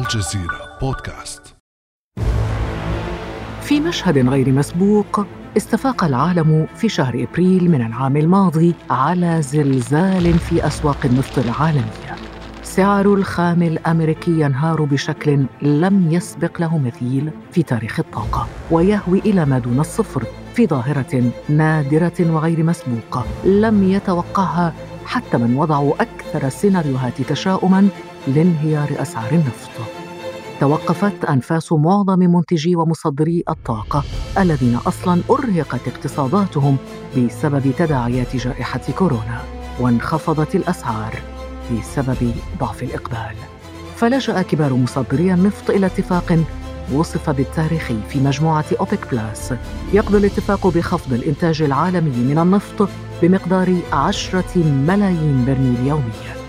الجزيرة بودكاست. في مشهد غير مسبوق استفاق العالم في شهر إبريل من العام الماضي على زلزال في أسواق النفط العالمية. سعر الخام الأمريكي ينهار بشكل لم يسبق له مثيل في تاريخ الطاقة ويهوي إلى ما دون الصفر في ظاهرة نادرة وغير مسبوقه لم يتوقعها حتى من وضعوا أكثر السيناريوهات تشاؤما لانهيار أسعار النفط. توقفت أنفاس معظم منتجي ومصدري الطاقة الذين أصلا أرهقت اقتصاداتهم بسبب تداعيات جائحة كورونا وانخفضت الأسعار بسبب ضعف الإقبال. فلجأ كبار مصدري النفط إلى اتفاق وصف بالتاريخي في مجموعة أوبك بلاس. يقضي الاتفاق بخفض الإنتاج العالمي من النفط بمقدار عشرة ملايين برميل يوميا.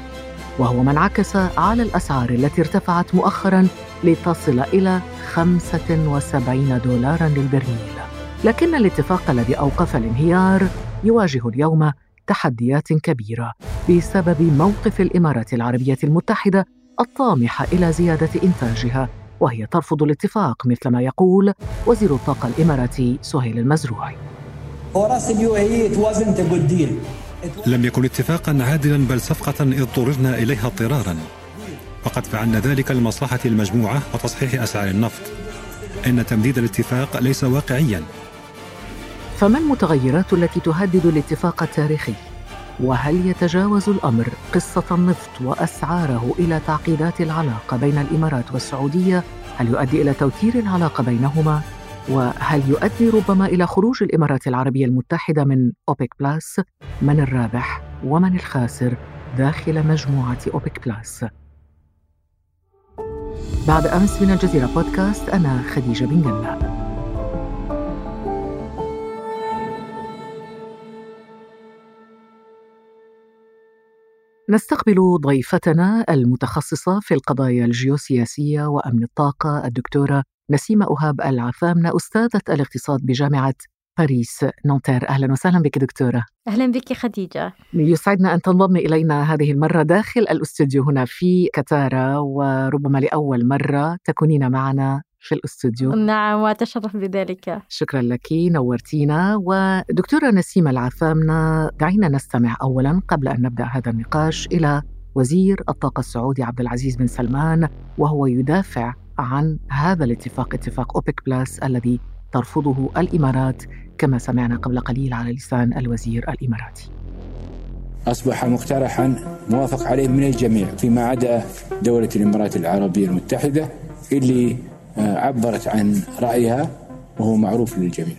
وهو ما انعكس على الأسعار التي ارتفعت مؤخرا لتصل إلى 75 دولارا للبرميل. لكن الاتفاق الذي أوقف الانهيار يواجه اليوم تحديات كبيرة بسبب موقف الإمارات العربية المتحدة الطامح إلى زيادة إنتاجها وهي ترفض الاتفاق مثل ما يقول وزير الطاقة الإماراتي سهيل المزروعي. لم يكن اتفاقا عادلا بل صفقة اضطررنا إليها اضطرارا وقد فعلنا ذلك لمصلحة المجموعة وتصحيح أسعار النفط إن تمديد الاتفاق ليس واقعيا فما المتغيرات التي تهدد الاتفاق التاريخي؟ وهل يتجاوز الأمر قصة النفط وأسعاره إلى تعقيدات العلاقة بين الإمارات والسعودية؟ هل يؤدي إلى توتير العلاقة بينهما؟ وهل يؤدي ربما إلى خروج الإمارات العربية المتحدة من أوبك plus؟ من الرابح ومن الخاسر داخل مجموعة أوبك plus؟ بعد أمس من الجزيرة بودكاست أنا خديجة بن قنة نستقبل ضيفتنا المتخصصة في القضايا الجيوسياسية وأمن الطاقة الدكتورة نسيمة أهاب العثامنة أستاذة الاقتصاد بجامعة باريس. نونتير أهلا وسهلا بك دكتورة. أهلا بك خديجة. يسعدنا أن تنضمي إلينا هذه المرة داخل الأستوديو هنا في كتارا وربما لأول مرة تكونين معنا في الأستوديو. نعم وأتشرف بذلك. شكرا لك نورتينا. ودكتورة نسيمة العثامنة دعينا نستمع أولا قبل أن نبدأ هذا النقاش إلى وزير الطاقة السعودي عبد العزيز بن سلمان وهو يدافع عن هذا الاتفاق اتفاق أوبك plus الذي ترفضه الإمارات كما سمعنا قبل قليل على لسان الوزير الإماراتي. أصبح مقترحا موافق عليه من الجميع فيما عدا دولة الإمارات العربية المتحدة اللي آه، عبرت عن رأيها وهو معروف للجميع.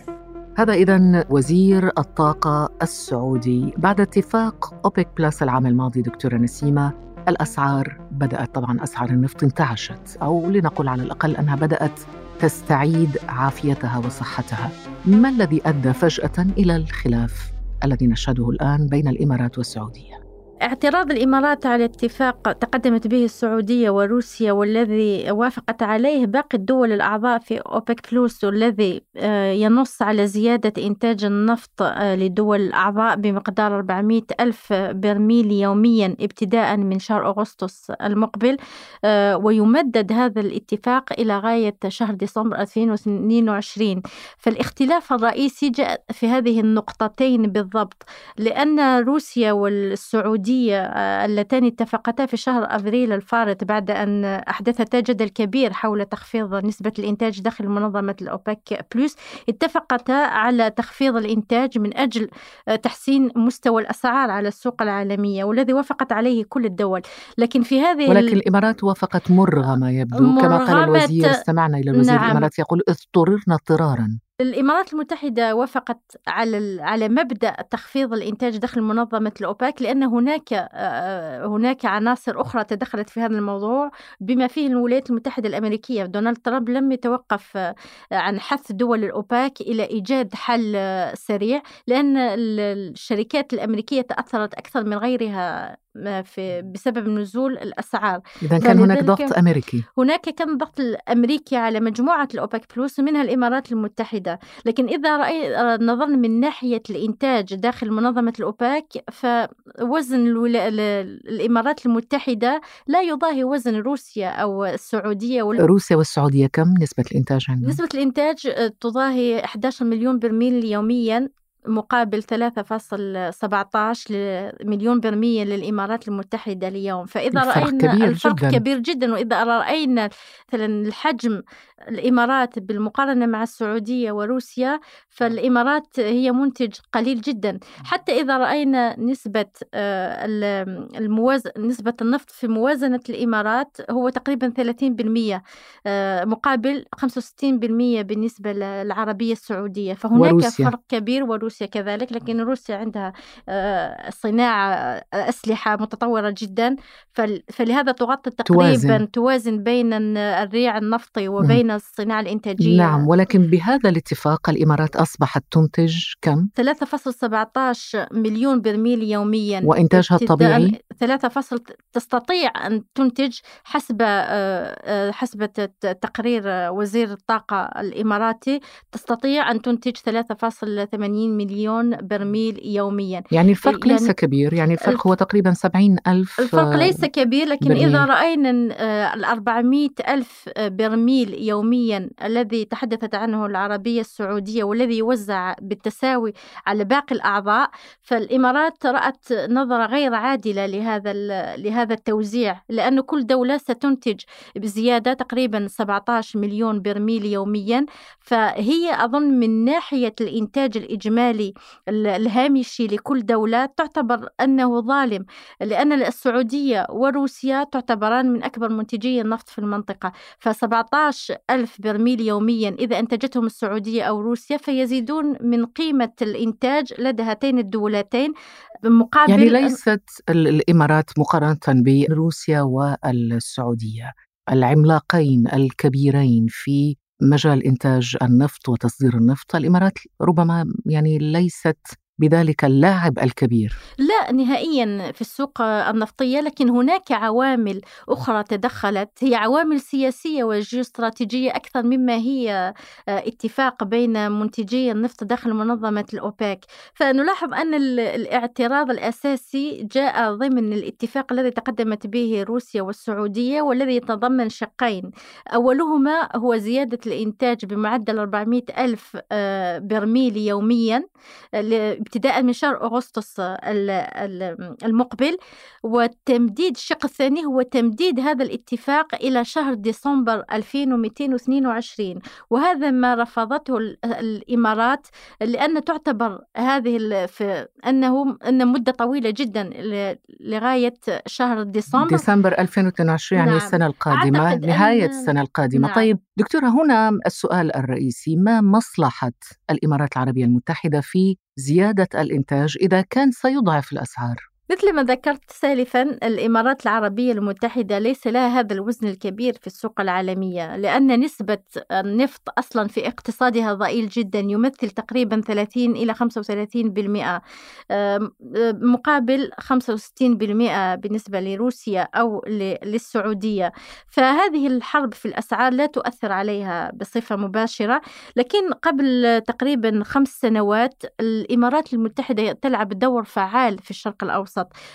هذا إذا وزير الطاقة السعودي. بعد اتفاق أوبك plus العام الماضي دكتورة نسيمة الأسعار بدأت طبعا أسعار النفط انتعشت أو لنقل على الأقل أنها بدأت تستعيد عافيتها وصحتها. ما الذي أدى فجأة إلى الخلاف الذي نشهده الآن بين الإمارات والسعودية؟ اعتراض الإمارات على اتفاق تقدمت به السعودية وروسيا والذي وافقت عليه باقي الدول الأعضاء في أوبك بلوس والذي آه، ينص على زيادة إنتاج النفط آه، لدول الأعضاء بمقدار 400 ألف برميل يوميا ابتداء من شهر أغسطس المقبل. آه، ويمدد هذا الاتفاق إلى غاية شهر ديسمبر 2022 فالاختلاف الرئيسي جاء في هذه النقطتين بالضبط لأن روسيا والسعودية السعودية آه، اللتان اتفقتا في شهر أبريل الفارط بعد أن أحدثتا جدل كبير حول تخفيض نسبة الإنتاج داخل منظمة الأوبك بلوس اتفقتا على تخفيض الإنتاج من أجل آه، تحسين مستوى الأسعار على السوق العالمية والذي وافقت عليه كل الدول. لكن في هذه ولكن الإمارات وافقت مرغمة يبدو كما قال الوزير. استمعنا إلى الوزير نعم. الإماراتي يقول اضطررنا اضطرارا. الإمارات المتحدة وافقت على على مبدأ تخفيض الإنتاج داخل منظمة الأوباك لأن هناك هناك عناصر أخرى تدخلت في هذا الموضوع بما فيه الولايات المتحدة الأمريكية. دونالد ترامب لم يتوقف عن حث دول الأوباك إلى إيجاد حل سريع لأن الشركات الأمريكية تأثرت أكثر من غيرها في بسبب نزول الأسعار. إذا كان هناك ضغط أمريكي. هناك كان ضغط الأمريكي على مجموعة الأوبك بلس ومنها الإمارات المتحدة. لكن إذا رأي نظرنا من ناحية الإنتاج داخل منظمة الأوبك فوزن الولا... ال- الإمارات المتحدة لا يضاهي وزن روسيا أو السعودية وال... روسيا والسعودية كم نسبة الإنتاج عندهم؟ نسبة الإنتاج آه، تضاهي 11 مليون برميل يوميا. مقابل 3.17 مليون برميل للإمارات المتحدة اليوم فإذا الفرق رأينا كبير الفرق جداً. كبير جدا وإذا رأينا مثلا الحجم الإمارات بالمقارنة مع السعودية وروسيا فالإمارات هي منتج قليل جدا حتى إذا رأينا نسبة آه، ال- المواز... نسبة النفط في موازنة الإمارات هو تقريبا 30% آه، مقابل 65% بالنسبة للعربية السعودية فهناك وروسيا. فرق كبير وروسيا كذلك لكن روسيا عندها آه، صناعة آه، أسلحة متطورة جدا فل- فلهذا تغطي تقريبا توازن. توازن, بين الريع النفطي وبين الصناعة الإنتاجية نعم ولكن بهذا الاتفاق الإمارات أصبحت تنتج كم؟ 3.17 مليون برميل يوميا وإنتاجها الطبيعي؟ 3 فاصل تستطيع أن تنتج حسب آه، حسب تقرير وزير الطاقة الإماراتي تستطيع أن تنتج 3.80 مليون برميل يوميا يعني الفرق ليس يعني كبير يعني الفرق الف- هو تقريبا 70 ألف الفرق ليس كبير لكن برميل. إذا رأينا ال 400 ألف برميل يوميا الذي تحدثت عنه العربية السعودية والذي يوزع بالتساوي على باقي الأعضاء فالإمارات رأت نظرة غير عادلة لهذا لهذا التوزيع لأن كل دولة ستنتج بزيادة تقريبا 17 مليون برميل يوميا فهي أظن من ناحية الإنتاج الإجمالي ال- الهامشي لكل دولة تعتبر أنه ظالم لأن السعودية وروسيا تعتبران من أكبر منتجي النفط في المنطقة. ف17 ألف برميل يوميا إذا أنتجتهم السعودية أو روسيا فيزيدون من قيمة الإنتاج لدى هاتين الدولتين مقابل يعني ليست ال- الإمارات مقارنة بروسيا والسعودية. العملاقين الكبيرين في مجال إنتاج النفط وتصدير النفط. الإمارات ربما يعني ليست بذلك اللاعب الكبير. لا نهائيا في السوق النفطية لكن هناك عوامل أخرى تدخلت. هي عوامل سياسية وجيوستراتيجية أكثر مما هي آه، اتفاق بين منتجي النفط داخل منظمة الأوبك فنلاحظ ال- الاعتراض الأساسي جاء ضمن الاتفاق الذي تقدمت به روسيا والسعودية والذي يتضمن شقين. أولهما هو زيادة الإنتاج بمعدل 400 ألف آه، برميل يوميا ل- ابتداء من شهر أغسطس ال- ال- المقبل والتمديد الشق الثاني هو تمديد هذا الاتفاق إلى شهر ديسمبر 2222 وهذا ما رفضته ال- الإمارات لأن تعتبر هذه في أنه أن مدة طويلة جدا لغاية شهر ديسمبر ديسمبر 2022 يعني نعم. السنة القادمة نهاية أن- السنة القادمة نعم. طيب دكتورة هنا السؤال الرئيسي ما مصلحة الإمارات العربية المتحدة في زيادة الإنتاج إذا كان سيضعف الأسعار. مثل ما ذكرت سالفا الإمارات العربية المتحدة ليس لها هذا الوزن الكبير في السوق العالمية لأن نسبة النفط أصلا في اقتصادها ضئيل جدا يمثل تقريبا 30 إلى 35% آم، آم، مقابل 65% بالنسبة لروسيا أو للسعودية. فهذه الحرب في الأسعار لا تؤثر عليها بصفة مباشرة لكن قبل تقريبا خمس سنوات الإمارات المتحدة تلعب دور فعال في الشرق الأوسط.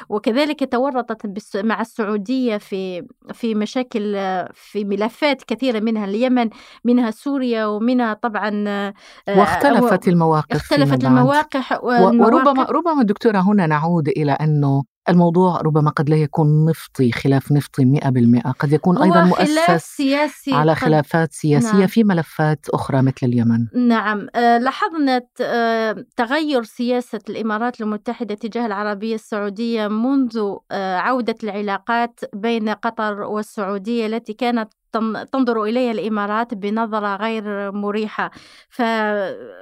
وكذلك تورطت مع السعودية في في مشاكل في ملفات كثيرة منها اليمن منها سوريا ومنها طبعا آه، واختلفت المواقف اختلفت. المواقع و- وربما ربما دكتورة هنا نعود إلى أنه الموضوع ربما قد لا يكون نفطي خلاف نفطي 100% قد يكون أيضا مؤسس سياسي على خلافات سياسية نعم. في ملفات أخرى مثل اليمن. نعم. آه، لاحظنا آه، تغير سياسة الإمارات المتحدة تجاه العربية السعودية منذ آه، عودة العلاقات بين قطر والسعودية التي كانت تنظر إليها الإمارات بنظرة غير مريحة.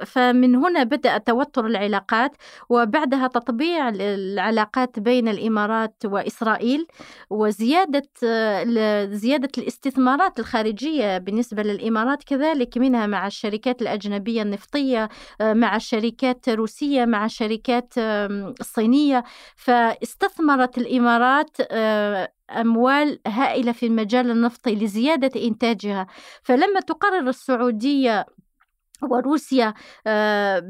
فمن هنا بدأ توتر العلاقات وبعدها تطبيع العلاقات بين الإمارات وإسرائيل وزيادة زيادة الاستثمارات الخارجية بالنسبة للإمارات كذلك منها مع الشركات الأجنبية النفطية مع شركات روسية مع شركات الصينية فاستثمرت الإمارات أموال هائلة في المجال النفطي لزيادة إنتاجها. فلما تقرر السعودية وروسيا آه،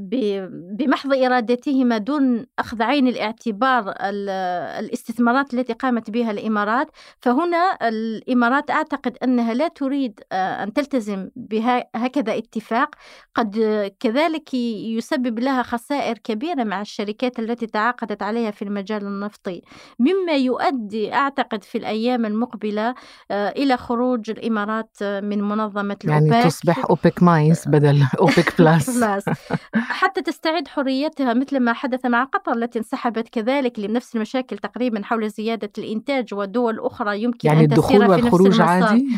بمحض إرادتهما دون أخذ عين الاعتبار الاستثمارات التي قامت بها الإمارات. فهنا الإمارات أعتقد أنها لا تريد آه، أن تلتزم بهكذا اتفاق. قد كذلك يسبب لها خسائر كبيرة مع الشركات التي تعاقدت عليها في المجال النفطي. مما يؤدي أعتقد في الأيام المقبلة آه، إلى خروج الإمارات من منظمة يعني الأوبك تصبح أوبك minus بدل أوبك plus حتى تستعيد حريتها مثل ما حدث مع قطر التي انسحبت كذلك لنفس المشاكل تقريبا حول زيادة الإنتاج ودول أخرى يمكن يعني أن تسير الدخول والخروج عادي؟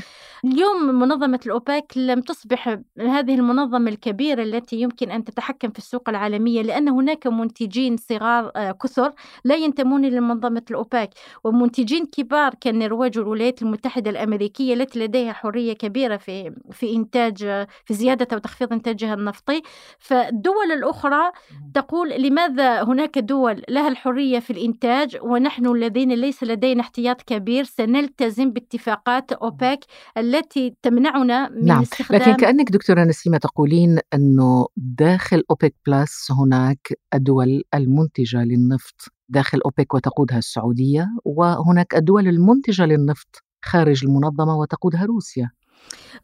اليوم منظمة الأوبك لم تصبح هذه المنظمة الكبيرة التي يمكن أن تتحكم في السوق العالمية لأن هناك منتجين صغار آه، كثر لا ينتمون لمنظمة الأوبك ومنتجين كبار كالنرويج والولايات المتحدة الأمريكية التي لديها حرية كبيرة في في إنتاج في زيادة وتخفيض إنتاجها النفطي. فالدول الأخرى تقول لماذا هناك دول لها الحرية في الإنتاج ونحن الذين ليس لدينا احتياط كبير؟ سنلتزم باتفاقات أوبك التي تمنعنا من نعم. استخدام لكن كأنك دكتورة نسيمة تقولين أنه داخل أوبك plus هناك الدول المنتجة للنفط داخل أوبك وتقودها السعودية وهناك الدول المنتجة للنفط خارج المنظمة وتقودها روسيا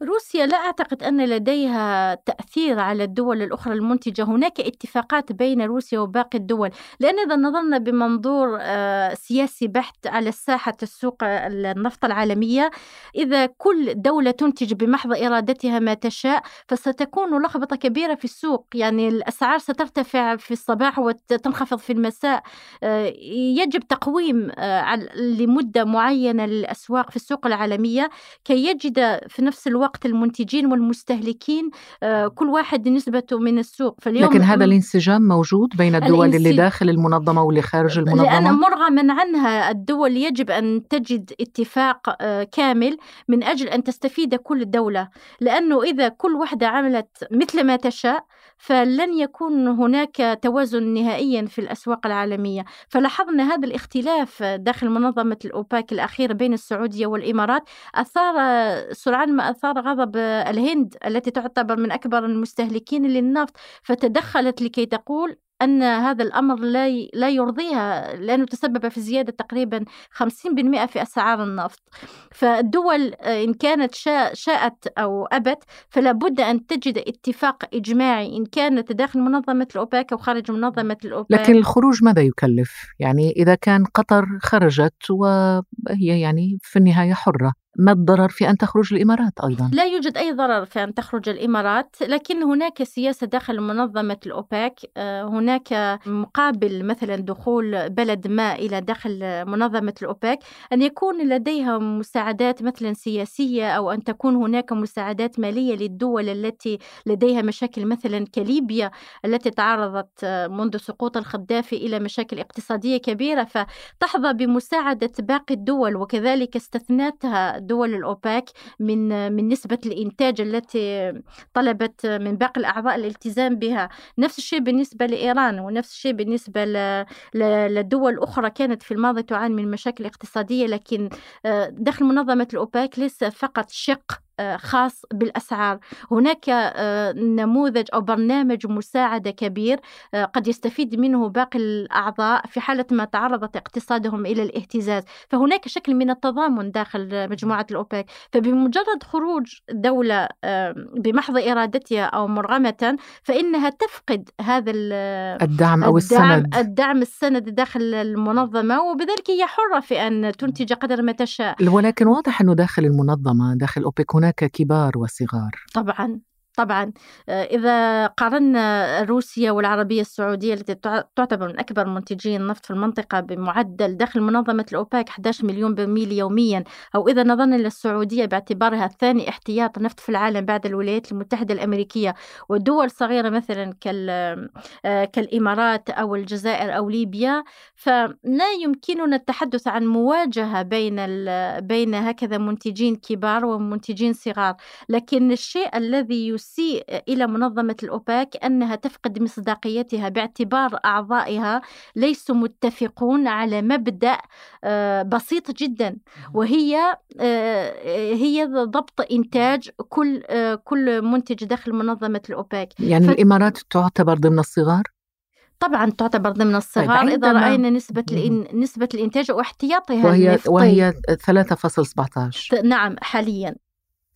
روسيا لا أعتقد أن لديها تأثير على الدول الأخرى المنتجة. هناك اتفاقات بين روسيا وباقي الدول. لأن إذا نظرنا بمنظور آه، سياسي بحت على ساحة السوق النفط العالمية إذا كل دولة تنتج بمحض إرادتها ما تشاء فستكون لخبطة كبيرة في السوق. يعني الأسعار سترتفع في الصباح وتنخفض في المساء. آه، يجب تقويم آه، لمدة معينة للأسواق في السوق العالمية. كي يجد في نفس الوقت وقت المنتجين والمستهلكين آه، كل واحد نسبته من السوق. فاليوم لكن هذا الانسجام موجود بين الدول الانسج... اللي داخل المنظمة واللي خارج المنظمة؟ لأن مرغما عنها الدول يجب أن تجد اتفاق آه، كامل من أجل أن تستفيد كل دولة. لأنه إذا كل واحدة عملت مثل ما تشاء فلن يكون هناك توازن نهائيا في الأسواق العالمية. فلاحظنا هذا الاختلاف داخل منظمة الأوباك الأخيرة بين السعودية والإمارات. أثار سرعان ما أثار غضب الهند التي تعتبر من أكبر المستهلكين للنفط فتدخلت لكي تقول أن هذا الأمر لا لا يرضيها لأنه تسبب في زيادة تقريبا 50% في أسعار النفط. فالدول إن كانت شاءت أو أبت فلا بد أن تجد اتفاق إجماعي. إن كانت داخل منظمة الأوباك أو خارج منظمة الأوباك. لكن الخروج ماذا يكلف؟ يعني إذا كان قطر خرجت وهي يعني في النهاية حرة. ما الضرر في أن تخرج الإمارات أيضا؟ لا يوجد أي ضرر في أن تخرج الإمارات لكن هناك سياسة داخل منظمة الأوباك آه، هناك مقابل مثلا دخول بلد ما إلى داخل منظمة الأوباك أن يكون لديها مساعدات مثلا سياسية أو أن تكون هناك مساعدات مالية للدول التي لديها مشاكل مثلا كليبيا التي تعرضت منذ سقوط الخدافي إلى مشاكل اقتصادية كبيرة فتحظى بمساعدة باقي الدول وكذلك استثنتها دول الأوباك من من نسبة الإنتاج التي طلبت من باقي الأعضاء الالتزام بها. نفس الشيء بالنسبة لإيران ونفس الشيء بالنسبة لدول أخرى كانت في الماضي تعاني من مشاكل اقتصادية لكن آه، داخل منظمة الأوباك ليس فقط شق خاص بالأسعار. هناك آه، نموذج أو برنامج مساعدة كبير آه، قد يستفيد منه باقي الأعضاء في حالة ما تعرضت اقتصادهم إلى الاهتزاز. فهناك شكل من التضامن داخل مجموعة الأوبك. فبمجرد خروج دولة بمحض إرادتها أو مرغمة فإنها تفقد هذا الدعم أو الدعم السند. الدعم السند داخل المنظمة. وبذلك هي حرة في أن تنتج قدر ما تشاء. ولكن واضح أنه داخل المنظمة داخل اوبك هناك كبار وصغار. طبعا. طبعا. آه، إذا قارنا روسيا والعربية السعودية التي تعتبر من أكبر منتجي النفط في المنطقة بمعدل دخل منظمة الأوباك 11 مليون برميل يوميا أو إذا نظرنا للسعودية باعتبارها ثاني احتياط نفط في العالم بعد الولايات المتحدة الأمريكية ودول صغيرة مثلا آه، كالإمارات أو الجزائر أو ليبيا فلا يمكننا التحدث عن مواجهة بين بين هكذا منتجين كبار ومنتجين صغار. لكن الشيء الذي يسيء إلى منظمة الأوباك أنها تفقد مصداقيتها باعتبار أعضائها ليسوا متفقون على مبدأ آه، بسيط جدا. وهي آه، هي ضبط إنتاج كل آه، كل منتج داخل منظمة الأوباك. يعني ف... الإمارات تعتبر ضمن الصغار؟ طبعا تعتبر ضمن طيب، الصغار طيب إذا رأينا نسبة الإن... نسبة الإنتاج واحتياطها وهي النفطي. وهي 3.17 نعم حاليا.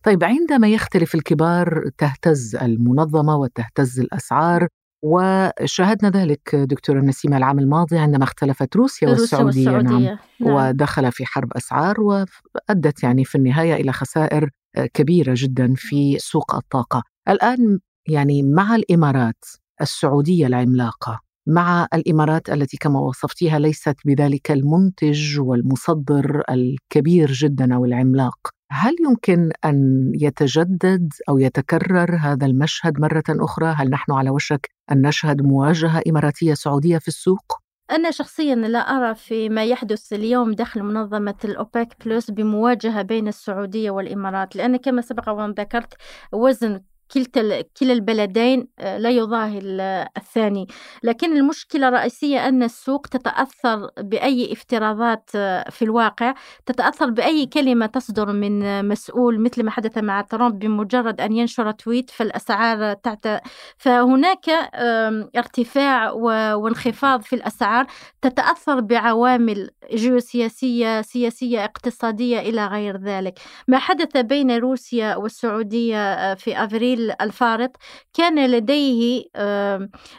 طيب عندما يختلف الكبار تهتز المنظمة وتهتز الأسعار وشاهدنا ذلك دكتورة نسيمة العام الماضي عندما اختلفت روسيا, روسيا والسعودية, والسعودية. نعم. نعم. ودخل في حرب أسعار وأدت يعني في النهاية إلى خسائر كبيرة جدا في سوق الطاقة الآن يعني مع الإمارات السعودية العملاقة مع الإمارات التي كما وصفتيها ليست بذلك المنتج والمصدر الكبير جدا أو العملاق. هل يمكن أن يتجدد أو يتكرر هذا المشهد مرة أخرى؟ هل نحن على وشك أن نشهد مواجهة إماراتية سعودية في السوق؟ أنا شخصيا لا أرى في ما يحدث اليوم داخل منظمة الأوبك بلس بمواجهة بين السعودية والإمارات لأن كما سبق وأن ذكرت وزن كلتا كلا البلدين آه، لا يضاهي الثاني. لكن المشكلة الرئيسية أن السوق تتأثر بأي افتراضات آه، في الواقع تتأثر بأي كلمة تصدر من مسؤول مثل ما حدث مع ترامب بمجرد أن ينشر تويت فالأسعار تعت... فهناك ارتفاع وانخفاض في الأسعار تتأثر بعوامل جيوسياسية سياسية اقتصادية إلى غير ذلك. ما حدث بين روسيا والسعودية آه، في أفريل الفارط كان لديه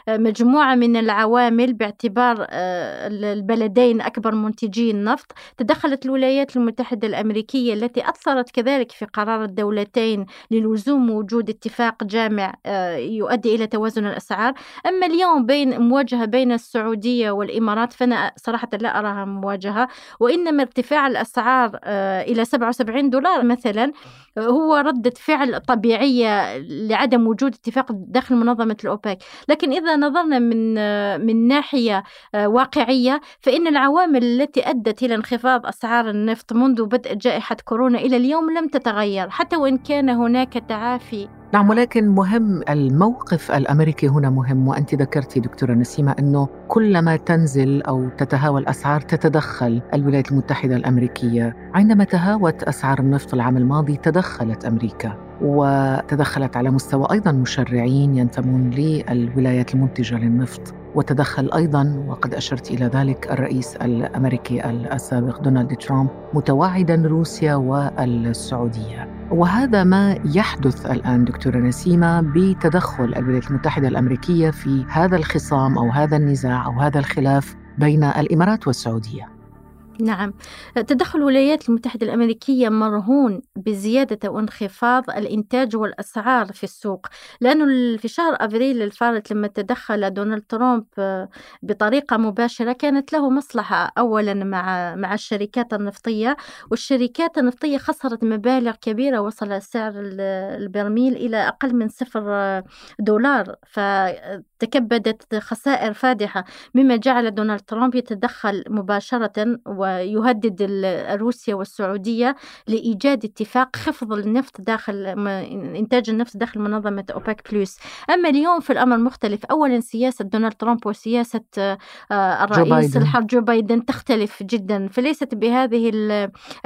مجموعة من العوامل باعتبار آه، البلدين أكبر منتجي النفط تدخلت الولايات المتحدة الأمريكية التي أثرت كذلك في قرار الدولتين للزوم وجود اتفاق جامع آه، يؤدي إلى توازن الأسعار. أما اليوم بين مواجهة بين السعودية والإمارات فأنا صراحة لا أراها مواجهة وإنما ارتفاع الأسعار آه، إلى 77 دولار مثلا هو ردة فعل طبيعية لعدم وجود اتفاق داخل منظمة الأوبك لكن إذا نظرنا من من ناحية آه، واقعية فإن العوامل التي أدت إلى انخفاض أسعار النفط منذ بدء جائحة كورونا إلى اليوم لم تتغير حتى وإن كان هناك تعافي. نعم ولكن مهم الموقف الأمريكي هنا مهم وأنت ذكرتي دكتورة نسيمة أنه كلما تنزل أو تتهاوى الأسعار تتدخل الولايات المتحدة الأمريكية، عندما تهاوت أسعار النفط العام الماضي تدخلت أمريكا. وتدخلت على مستوى أيضا مشرعين ينتمون للولايات المنتجة للنفط. وتدخل أيضا وقد أشرت إلى ذلك الرئيس الأمريكي السابق دونالد ترامب متوعدا روسيا والسعودية. وهذا ما يحدث الآن دكتورة نسيمة بتدخل الولايات المتحدة الأمريكية في هذا الخصام أو هذا النزاع أو هذا الخلاف بين الإمارات والسعودية. نعم. تدخل الولايات المتحدة الأمريكية مرهون بزيادة وانخفاض الإنتاج والأسعار في السوق لأنه في شهر أبريل الفارط لما تدخل دونالد ترامب بطريقة مباشرة كانت له مصلحة أولا مع مع الشركات النفطية والشركات النفطية خسرت مبالغ كبيرة وصل سعر البرميل إلى أقل من صفر دولار فتكبدت خسائر فادحة مما جعل دونالد ترامب يتدخل مباشرة ويهدد روسيا والسعودية لإيجاد اتفاق خفض النفط داخل إنتاج النفط داخل منظمة أوبك بلس أما اليوم في الأمر مختلف. أولا سياسة دونالد ترامب وسياسة آه، الرئيس الحالي جو بايدن تختلف جدا. فليست بهذه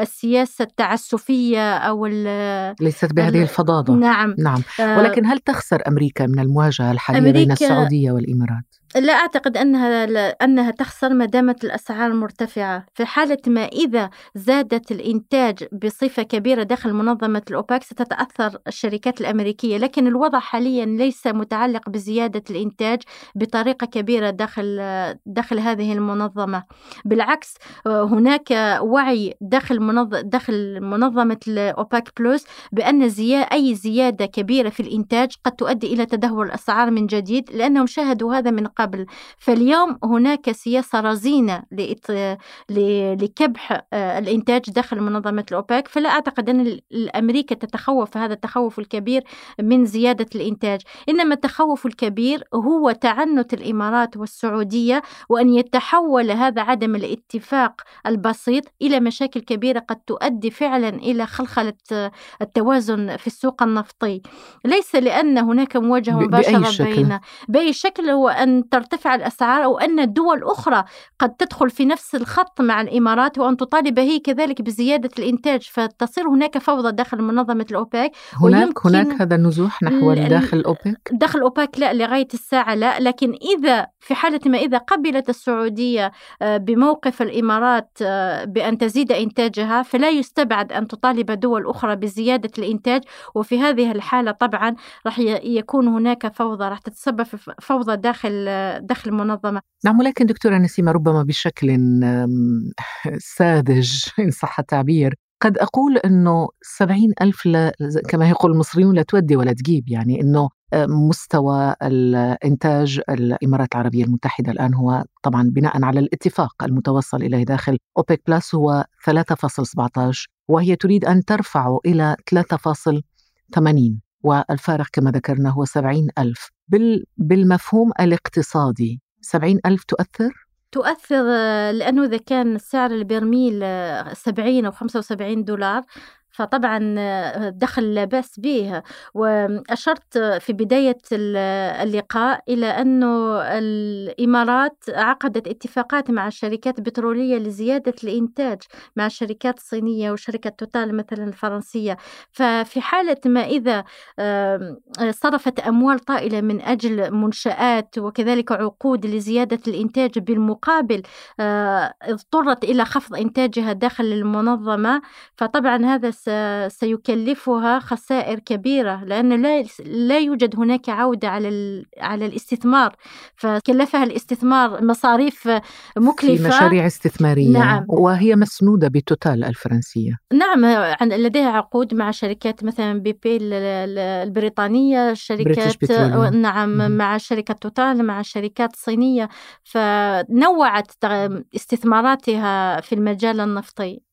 السياسة التعسفية أو ليست بهذه الفظاظة نعم. نعم. آه، ولكن هل تخسر أمريكا من المواجهة الحالية بين السعودية والإمارات؟ لا أعتقد أنها أنها تخسر ما دامت الأسعار مرتفعة. في حالة ما إذا زادت الإنتاج بصفة كبيرة داخل منظمة الأوبك ستتأثر الشركات الأمريكية. لكن الوضع حاليا ليس متعلق بزيادة الإنتاج بطريقة كبيرة داخل داخل هذه المنظمة. بالعكس هناك وعي داخل. داخل منظمة الأوباك بلس بأن زي... أي زيادة كبيرة في الإنتاج قد تؤدي إلى تدهور الأسعار من جديد لأنهم شاهدوا هذا من قبل. فاليوم هناك سياسة رزينة لكبح آه، الإنتاج داخل منظمة الأوبك فلا أعتقد أن أمريكا تتخوف هذا التخوف الكبير من زيادة الإنتاج. إنما التخوف الكبير هو تعنت الإمارات والسعودية وأن يتحول هذا عدم الاتفاق البسيط إلى مشاكل كبيرة قد تؤدي فعلا إلى خلخلة آه، التوازن في السوق النفطي. ليس لأن هناك مواجهة مباشرة بأي شكل. بين بأي شكل هو أن ترتفع الأسعار أو أن دول أخرى قد تدخل في نفس الخط مع الإمارات وأن تطالب هي كذلك بزيادة الإنتاج فتصير هناك فوضى داخل منظمة الأوبك هناك هناك هذا النزوح نحو داخل الأوبك داخل الأوبك لا لغاية الساعة لا لكن إذا في حالة ما إذا قبلت السعودية آه، بموقف الإمارات آه، بأن تزيد إنتاجها فلا يستبعد أن تطالب دول أخرى بزيادة الإنتاج. وفي هذه الحالة طبعا راح يكون هناك فوضى راح تتسبب في فوضى داخل داخل المنظمة. نعم ولكن دكتورة نسيمة ربما بشكل ساذج إن صح التعبير قد أقول أنه سبعين ألف لا كما يقول المصريون لا تودي ولا تجيب. يعني أنه مستوى الإنتاج الإمارات العربية المتحدة الآن هو طبعا بناء على الاتفاق المتوصل إليه داخل أوبك بلس هو 3.17 وهي تريد أن ترفعه إلى 3.80 والفارق كما ذكرنا هو 70 ألف. بالمفهوم الاقتصادي 70 ألف تؤثر؟ تؤثر لأنه إذا كان سعر البرميل 70 أو 75 دولار فطبعا آه، دخل لا بأس به. وأشرت في بداية اللقاء إلى أنه الإمارات عقدت اتفاقات مع الشركات البترولية لزيادة الإنتاج مع الشركات الصينية وشركة توتال مثلا الفرنسية. ففي حالة ما إذا صرفت أموال طائلة من أجل منشآت وكذلك عقود لزيادة الإنتاج بالمقابل آه، اضطرت إلى خفض إنتاجها داخل المنظمة. فطبعا هذا سيكلفها خسائر كبيرة لأن لا لا يوجد هناك عودة على على الاستثمار. فكلفها الاستثمار مصاريف مكلفة. في مشاريع استثمارية. نعم. وهي مسنودة بتوتال الفرنسية. نعم لديها عقود مع شركات مثلا بي بي البريطانية شركات نعم م- مع شركة توتال مع الشركات الصينية فنوعت استثماراتها في المجال النفطي.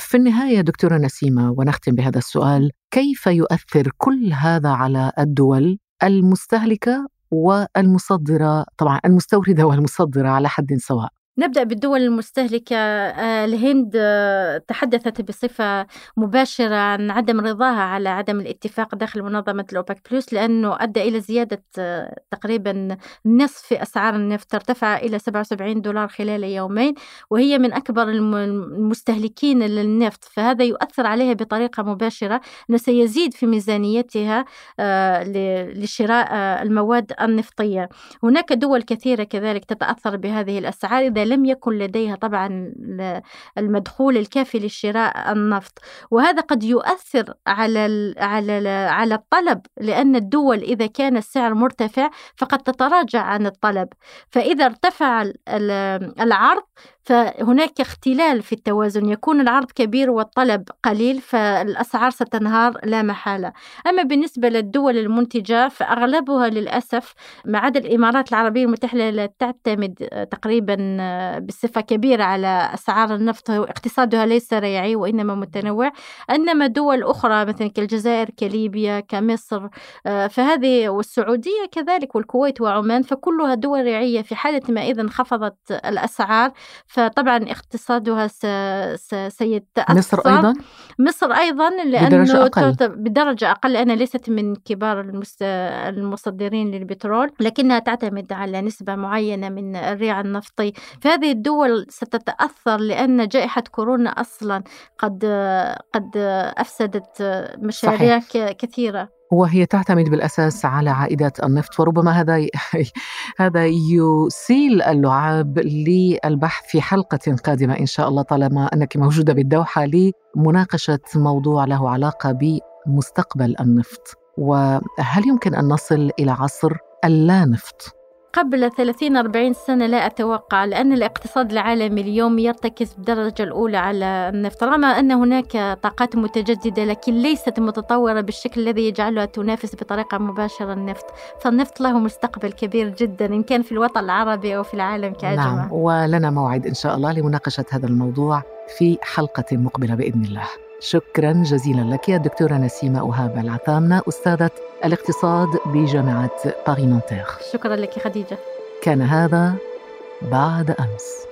في النهاية دكتورة نسيمة ونختم بهذا السؤال كيف يؤثر كل هذا على الدول المستهلكة والمصدرة طبعا المستوردة والمصدرة على حد سواء؟ نبدأ بالدول المستهلكة. آه، الهند آه، تحدثت بصفة مباشرة عن عدم رضاها على عدم الاتفاق داخل منظمة الأوبك بلوس لأنه أدى إلى زيادة آه، تقريبا نصف أسعار النفط ارتفع إلى 77 دولار خلال يومين وهي من أكبر المستهلكين للنفط. فهذا يؤثر عليها بطريقة مباشرة أنه سيزيد في ميزانيتها لشراء المواد النفطية. هناك دول كثيرة كذلك تتأثر بهذه الأسعار إذا لم يكن لديها طبعا المدخول الكافي لشراء النفط. وهذا قد يؤثر على على على الطلب لأن الدول إذا كان السعر مرتفع فقد تتراجع عن الطلب. فإذا ارتفع العرض فهناك اختلال في التوازن. يكون العرض كبير والطلب قليل فالأسعار ستنهار لا محالة. أما بالنسبة للدول المنتجة فأغلبها للأسف ما عدا الإمارات العربية المتحدة لا تعتمد تقريبا بصفة كبيرة على أسعار النفط اقتصادها ليس ريعي وإنما متنوع. إنما دول أخرى مثلا كالجزائر كليبيا كمصر فهذه والسعودية كذلك والكويت وعمان فكلها دول ريعية. في حالة ما إذا انخفضت الأسعار فطبعا اقتصادها سيتأثر مصر أيضا؟ مصر أيضا لأنه بدرجة أقل, بدرجة أقل أنا ليست من كبار المصدرين للبترول لكنها تعتمد على نسبة معينة من الريع النفطي فهذه الدول ستتأثر لأن جائحة كورونا أصلا قد قد أفسدت مشاريع صحيح. كثيرة وهي تعتمد بالأساس على عائدات النفط وربما هذا هذا يسيل اللعاب للبحث في حلقة قادمة إن شاء الله طالما أنك موجودة بالدوحة لمناقشة موضوع له علاقة بمستقبل النفط. وهل يمكن أن نصل إلى عصر اللا نفط؟ قبل 30 40 سنة لا أتوقع لأن الاقتصاد العالمي اليوم يرتكز بالدرجة الأولى على النفط رغم أن هناك طاقات متجددة لكن ليست متطورة بالشكل الذي يجعلها تنافس بطريقة مباشرة النفط فالنفط له مستقبل كبير جدا إن كان في الوطن العربي أو في العالم كأجمع. نعم ولنا موعد إن شاء الله لمناقشة هذا الموضوع في حلقة مقبلة بإذن الله. شكرا جزيلا لك الدكتورة نسيمة أوهاب العثامنة أستاذة الاقتصاد بجامعة باري نانتير شكرا لك خديجة. كان هذا بعد أمس.